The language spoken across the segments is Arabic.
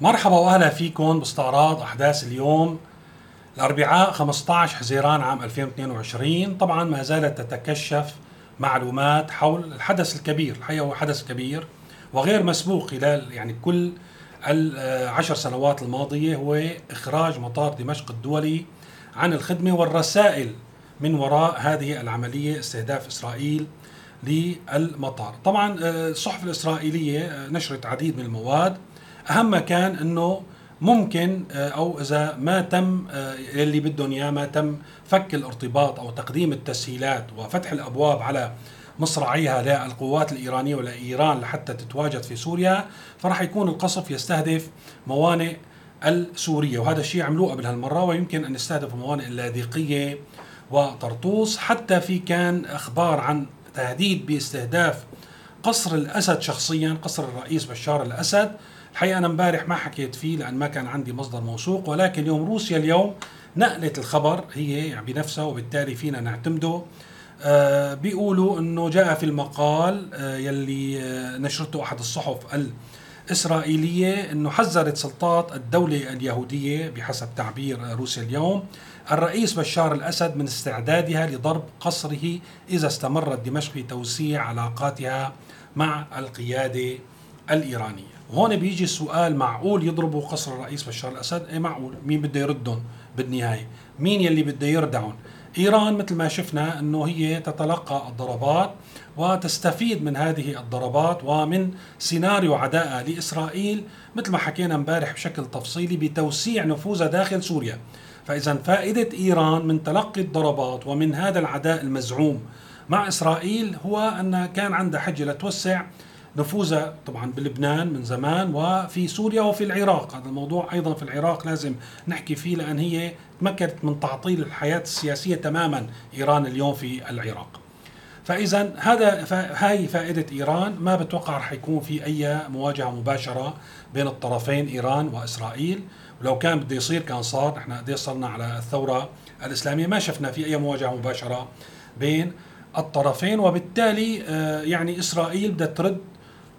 مرحبا واهلا فيكم باستعراض أحداث اليوم. الأربعاء 15 حزيران عام 2022 طبعا ما زالت تتكشف معلومات حول الحدث الكبير الحقيقة هو حدث كبير وغير مسبوق خلال يعني كل العشر سنوات الماضية. هو إخراج مطار دمشق الدولي عن الخدمة والرسائل من وراء هذه العملية استهداف إسرائيل للمطار. طبعا آه، الصحف الإسرائيلية آه، نشرت عديد من المواد أهم ما كان إنه ممكن آه، أو إذا ما تم اللي بدهم إياه ما تم فك الارتباط أو تقديم التسهيلات وفتح الأبواب على مصراعيها للقوات الإيرانية ولايران لحتى تتواجد في سوريا فراح يكون القصف يستهدف موانئ السورية وهذا الشيء عملوه قبل هالمرة ويمكن أن يستهدف الموانئ اللاذقية وطرطوس. حتى في كان أخبار عن تهديد باستهداف قصر الأسد شخصيا قصر الرئيس بشار الأسد الحقيقة أنا امبارح ما حكيت فيه لأن ما كان عندي مصدر موثوق ولكن اليوم روسيا اليوم نقلت الخبر هي يعني بنفسها وبالتالي فينا نعتمده. آه بيقولوا إنه جاء في المقال آه يلي آه نشرته أحد الصحف الإسرائيلية إنه حذرت سلطات الدولة اليهودية بحسب تعبير روسيا اليوم. الرئيس بشار الأسد من استعدادها لضرب قصره إذا استمرت دمشق في توسيع علاقاتها مع القيادة الإيرانية. وهون بيجي السؤال معقول يضربوا قصر الرئيس بشار الأسد؟ إيه معقول؟ مين بده يردهم بالنهاية؟ مين يلي بده يردعهم؟ إيران مثل ما شفنا إنه هي تتلقى الضربات وتستفيد من هذه الضربات ومن سيناريو عداء لإسرائيل مثل ما حكينا امبارح بشكل تفصيلي بتوسيع نفوذها داخل سوريا. فإذا فائدة إيران من تلقي الضربات ومن هذا العداء المزعوم مع إسرائيل هو أن كان عندها حجة لتوسع نفوذها طبعا بلبنان من زمان وفي سوريا وفي العراق. هذا الموضوع أيضا في العراق لازم نحكي فيه لأن هي تمكنت من تعطيل الحياة السياسية تماما إيران اليوم في العراق. فاذا هذا هاي فائدة إيران ما بتوقع رح يكون في أي مواجهة مباشرة بين الطرفين إيران وإسرائيل. ولو كان بده يصير كان صار. نحن قد صرنا على الثورة الإسلامية. ما شفنا في أي مواجهة مباشرة بين الطرفين. وبالتالي آه، يعني إسرائيل بدها ترد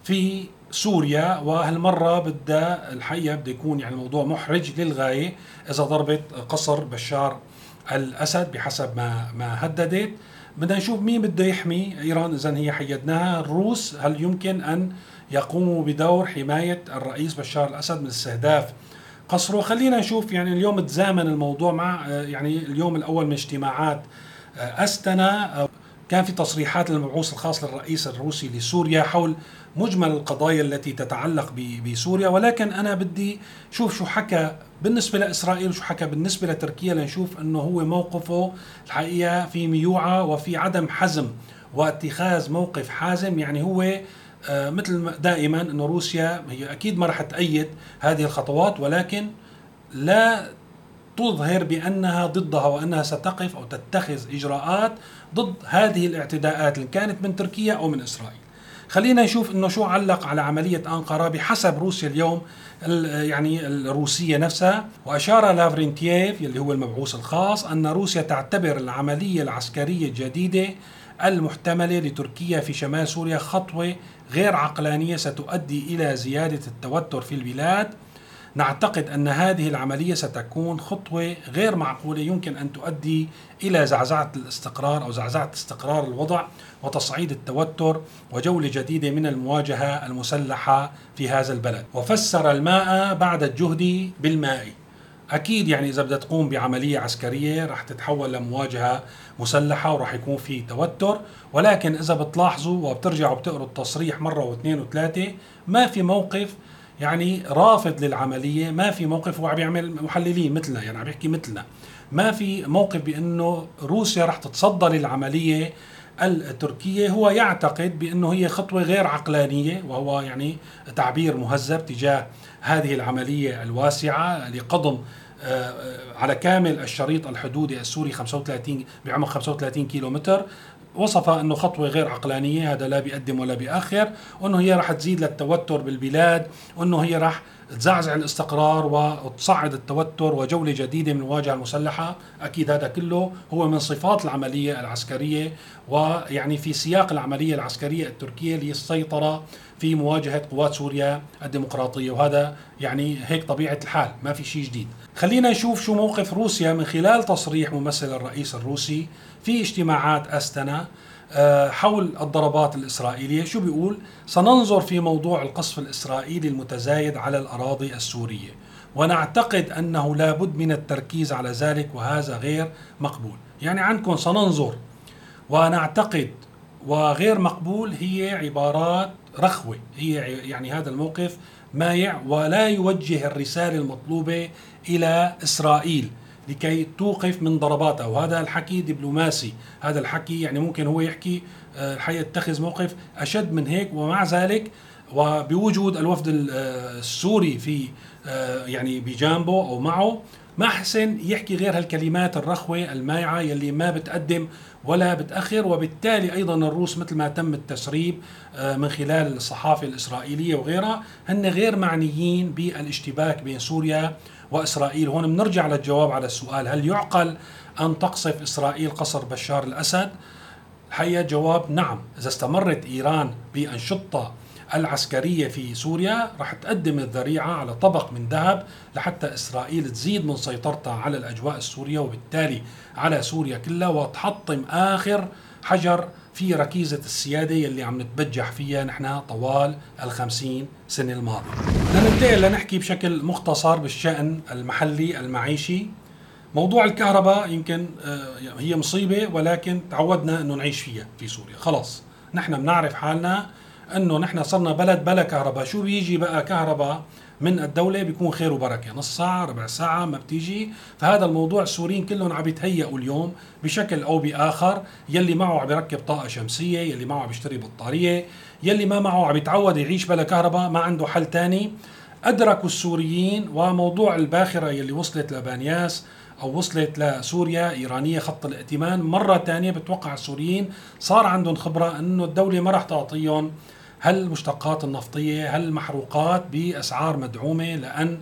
في سوريا وهالمرة بدها الحقيقة بده يكون يعني الموضوع محرج للغاية إذا ضربت قصر بشار الأسد بحسب ما ما هددت. بدنا نشوف مين بده يحمي إيران إذا هي حيدناها. الروس هل يمكن أن يقوموا بدور حماية الرئيس بشار الأسد من استهداف قصره؟ خلينا نشوف يعني اليوم تزامن الموضوع مع يعني اليوم الأول من اجتماعات أستنا كان في تصريحات للمبعوث الخاص للرئيس الروسي لسوريا حول مجمل القضايا التي تتعلق بسوريا ولكن أنا بدي شوف شو حكى بالنسبة لإسرائيل وشو حكى بالنسبة لتركيا لنشوف إنه هو موقفه الحقيقة في ميوعة وفي عدم حزم واتخاذ موقف حازم. يعني هو آه، مثل دائما إنه روسيا هي أكيد ما رح تأيد هذه الخطوات ولكن لا تظهر بأنها ضدها وأنها ستقف أو تتخذ إجراءات ضد هذه الاعتداءات إن كانت من تركيا أو من إسرائيل. خلينا نشوف إنه شو علق على عملية انقره بحسب روسيا اليوم يعني الروسية نفسها وأشار لافرينتييف اللي هو المبعوث الخاص أن روسيا تعتبر العملية العسكرية الجديدة المحتملة لتركيا في شمال سوريا خطوة غير عقلانية ستؤدي إلى زيادة التوتر في البلاد نعتقد أن هذه العملية ستكون خطوة غير معقولة يمكن أن تؤدي إلى زعزعة الاستقرار أو زعزعة استقرار الوضع وتصعيد التوتر وجولة جديدة من المواجهة المسلحة في هذا البلد. وفسر الماء بعد الجهد بالماء. أكيد يعني إذا بدها تقوم بعملية عسكرية رح تتحول لمواجهة مسلحة وراح يكون في توتر. ولكن إذا بتلاحظوا وبترجعوا بتقروا التصريح مرة واثنين وثلاثة ما في موقف يعني رافض للعملية ما في موقف هو عم يعمل محللين مثلنا يعني عم يحكي مثلنا. ما في موقف بأنه روسيا رح تتصدى للعملية التركية. هو يعتقد بأنه هي خطوة غير عقلانية وهو يعني تعبير مهذب تجاه هذه العملية الواسعة لقضم آه، على كامل الشريط الحدودي السوري 35 بعمق 35 كيلو متر وصفها إنه خطوة غير عقلانية هذا لا بيقدم ولا بيأخر وإنه هي راح تزيد للتوتر بالبلاد وإنه هي راح تزعزع الاستقرار وتصعد التوتر وجولة جديدة من المواجهة المسلحة. أكيد هذا كله هو من صفات العملية العسكرية ويعني في سياق العملية العسكرية التركية للسيطرة في مواجهة قوات سوريا الديمقراطية. وهذا يعني هيك طبيعة الحال ما في شيء جديد. خلينا نشوف شو موقف روسيا من خلال تصريح ممثل الرئيس الروسي في اجتماعات أستنا. حول الضربات الإسرائيلية. شو بيقول؟ سننظر في موضوع القصف الإسرائيلي المتزايد على الأراضي السورية ونعتقد أنه لا بد من التركيز على ذلك وهذا غير مقبول. يعني عندكم سننظر ونعتقد وغير مقبول هي عبارات رخوة. هي يعني هذا الموقف مايع ولا يوجه الرسالة المطلوبة إلى إسرائيل. لكي توقف من ضرباتها وهذا الحكي دبلوماسي. هذا الحكي يعني ممكن هو يحكي الحقيقة يتخذ موقف أشد من هيك. ومع ذلك وبوجود الوفد آه، السوري في آه، يعني بجانبه أو معه ما حسن يحكي غير هالكلمات الرخوة المايعة يلي ما بتقدم ولا بتأخر وبالتالي أيضا الروس مثل ما تم التسريب من خلال الصحافة الإسرائيلية وغيرها هن غير معنيين بالاشتباك بين سوريا وإسرائيل. هون بنرجع للجواب على السؤال هل يعقل أن تقصف إسرائيل قصر بشار الأسد؟ الحقيقة جواب نعم. إذا استمرت إيران بأنشطة العسكرية في سوريا رح تقدم الذريعة على طبق من ذهب لحتى إسرائيل تزيد من سيطرتها على الأجواء السورية وبالتالي على سوريا كلها وتحطم آخر حجر في ركيزة السيادة يلي عم نتبجح فيها نحن طوال الخمسين سنة الماضية. لننتقل لنحكي بشكل مختصر بالشأن المحلي المعيشي. موضوع الكهرباء يمكن آه، هي مصيبة ولكن تعودنا أنه نعيش فيها في سوريا. خلاص نحن بنعرف حالنا أنه نحن صرنا بلد بلا كهرباء. شو بيجي بقى كهرباء من الدولة؟ بيكون خير وبركة. نص ساعة ربع ساعة ما بتيجي. فهذا الموضوع السوريين كلهم عم يتهيئوا اليوم بشكل أو بآخر يلي معه عم يركب طاقة شمسية يلي معه عم يشتري بطارية يلي ما معه عم يتعود يعيش بلا كهرباء ما عنده حل تاني. أدركوا السوريين وموضوع الباخرة يلي وصلت لبانياس أو وصلت لسوريا إيرانية خط الائتمان. مرة ثانية بتوقع السوريين صار عندهم خبرة إنه الدولة ما راح تعطيهم هل المشتقات النفطية هل المحروقات بأسعار مدعومة لأن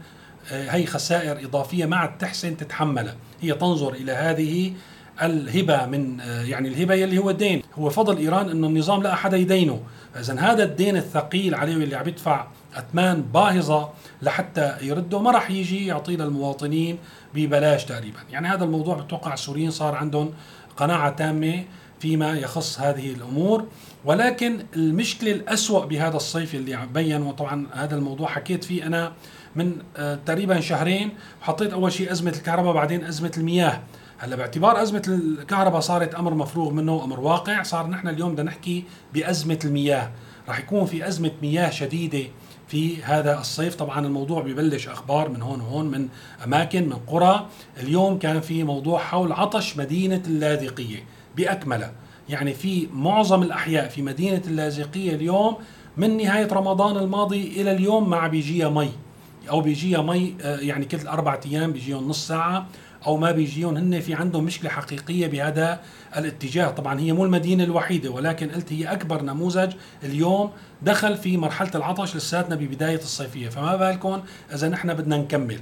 آه، هي خسائر إضافية ما عاد تحسن تتحملها. هي تنظر إلى هذه الهبة من آه، يعني الهبة يلي هو الدين. هو فضل إيران أنه النظام لا أحد يدينه. إذا هذا الدين الثقيل عليه اللي عم يدفع أثمان باهظة لحتى يرده. ما راح يجي يعطيه للمواطنين ببلاش تقريبا. يعني هذا الموضوع بتوقع السوريين صار عندهم قناعة تامة فيما يخص هذه الأمور. ولكن المشكلة الأسوأ بهذا الصيف اللي بين وطبعا هذا الموضوع حكيت فيه أنا من آه، تقريبا شهرين حطيت أول شيء أزمة الكهرباء بعدين أزمة المياه. هلا باعتبار أزمة الكهرباء صارت أمر مفروغ منه وأمر واقع صار نحن اليوم بدنا نحكي بأزمة المياه. راح يكون في أزمة مياه شديدة في هذا الصيف. طبعا الموضوع ببلش أخبار من هون وهون من أماكن من قرى. اليوم كان في موضوع حول عطش مدينة اللاذقية بأكمله. يعني في معظم الأحياء في مدينة اللاذقية اليوم من نهاية رمضان الماضي إلى اليوم ما بيجيها مي أو بيجيها مي آه، يعني كل أربعة أيام بيجيهم نص ساعة. أو ما بيجيهم هن في عندهم مشكلة حقيقية بهذا الاتجاه. طبعا هي مو المدينة الوحيدة ولكن قلت هي أكبر نموذج اليوم دخل في مرحلة العطش لساتنا ببداية الصيفية. فما بالكم إذا نحن بدنا نكمل.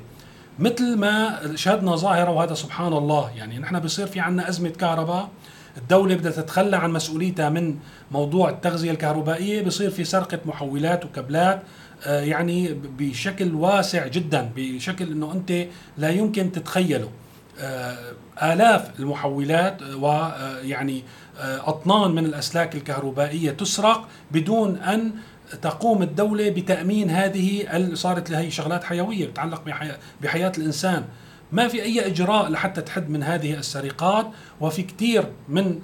مثل ما شهدنا ظاهرة وهذا سبحان الله يعني نحن بصير في عنا أزمة كهرباء. الدولة بدها تتخلى عن مسؤوليتها من موضوع التغذية الكهربائية. بصير في سرقة محولات وكابلات آه، يعني بشكل واسع جدا بشكل إنه أنت لا يمكن تتخيله. آلاف المحولات ويعني آه، أطنان من الأسلاك الكهربائية تسرق بدون أن تقوم الدولة بتأمين هذه صارت لهي شغلات حيوية بتتعلق بحياة الإنسان. ما في أي إجراء لحتى تحد من هذه السرقات وفي كثير من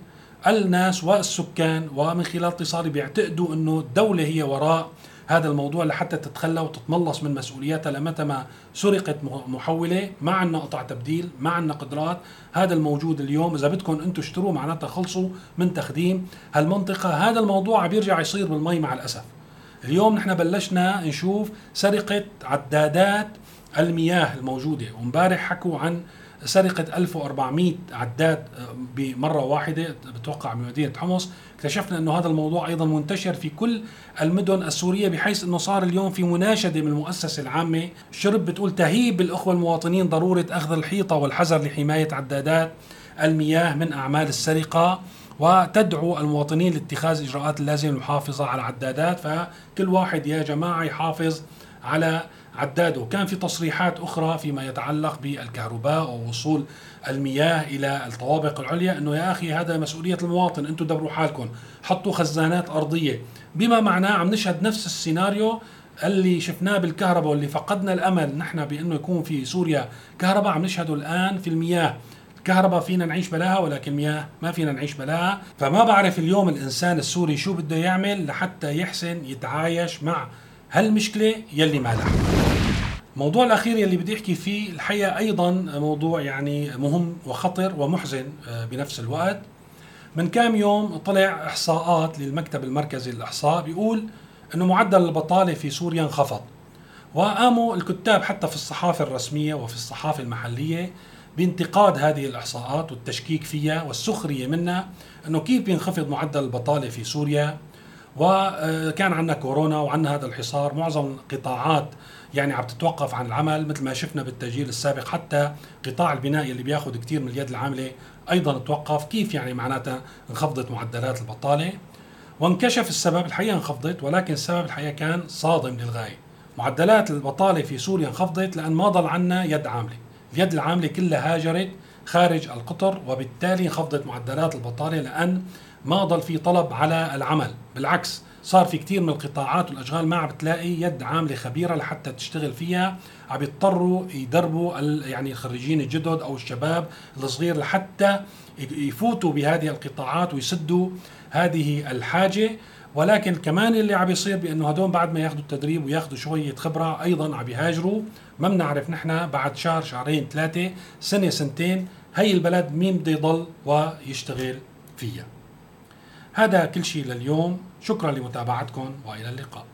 الناس والسكان ومن خلال اتصالي بيعتقدوا أنه الدولة هي وراء. هذا الموضوع لحتى تتخلى وتتملص من مسؤولياتها لمتى ما سرقت محولة. ما عندنا قطع تبديل ما عندنا قدرات. هذا الموجود اليوم إذا بدكم أنتم اشتروا معناتها خلصوا من تخديم هالمنطقة. هذا الموضوع عم بيرجع يصير بالمي مع الأسف. اليوم نحن بلشنا نشوف سرقة عدادات المياه الموجودة. ومبارح حكوا عن سرقة 1400 عداد آه، بمرة واحدة بتوقع بمدينة حمص. اكتشفنا أنه هذا الموضوع أيضا منتشر في كل المدن السورية بحيث أنه صار اليوم في مناشدة من المؤسسة العامة. شرب بتقول تهيب الأخوة المواطنين ضرورة أخذ الحيطة والحذر لحماية عدادات المياه من أعمال السرقة وتدعو المواطنين لاتخاذ الإجراءات اللازمة للمحافظة على العدادات فكل واحد يا جماعة يحافظ على عداده كان في تصريحات أخرى فيما يتعلق بالكهرباء ووصول المياه إلى الطوابق العليا أنه يا أخي هذا مسؤولية المواطن أنتم دبروا حالكم حطوا خزانات أرضية. بما معناه عم نشهد نفس السيناريو اللي شفناه بالكهرباء واللي فقدنا الأمل نحن بأنه يكون في سوريا. كهرباء عم نشهده الآن في المياه. كهرباء فينا نعيش بلاها ولكن مياه ما فينا نعيش بلاها. فما بعرف اليوم الإنسان السوري شو بده يعمل لحتى يحسن يتعايش مع هالمشكلة يلي ما لها الموضوع الأخير يلي بدي أحكي فيه الحقيقة أيضا موضوع يعني مهم وخطر ومحزن آه، بنفس الوقت. من كام يوم طلع إحصاءات للمكتب المركزي للإحصاء بيقول إنه معدل البطالة في سوريا انخفض. وقاموا الكتاب حتى في الصحافة الرسمية وفي الصحافة المحلية بانتقاد هذه الإحصاءات والتشكيك فيها والسخرية منها إنه كيف بينخفض معدل البطالة في سوريا. وكان عندنا كورونا وعندنا هذا الحصار. معظم القطاعات يعني عم تتوقف عن العمل مثل ما شفنا بالتسجيل السابق حتى قطاع البناء اللي بياخذ كثير من اليد العاملة أيضا توقف. كيف يعني معناتها انخفضت معدلات البطالة؟ وانكشف السبب الحقيقة انخفضت ولكن السبب الحقيقة كان صادم للغاية. معدلات البطالة في سوريا انخفضت لأن ما ضل عنا يد عاملة. اليد العاملة كلها هاجرت خارج القطر وبالتالي انخفضت معدلات البطالة لأن ما ضل في طلب على العمل. بالعكس صار في كثير من القطاعات والأشغال ما عم بتلاقي يد عاملة خبيرة لحتى تشتغل فيها. عم يضطروا يدربوا يعني الخريجين الجدد أو الشباب الصغير لحتى يفوتوا بهذه القطاعات ويسدوا هذه الحاجة. ولكن كمان اللي عم يصير بأنه هدول بعد ما ياخذوا التدريب وياخذوا شوية خبرة أيضا عم يهاجروا ما بنعرف نحن بعد شهر شهرين ثلاثة سنة سنتين هي البلد مين بده يضل ويشتغل فيها. هذا كل شيء لليوم. شكرا لمتابعتكم وإلى اللقاء.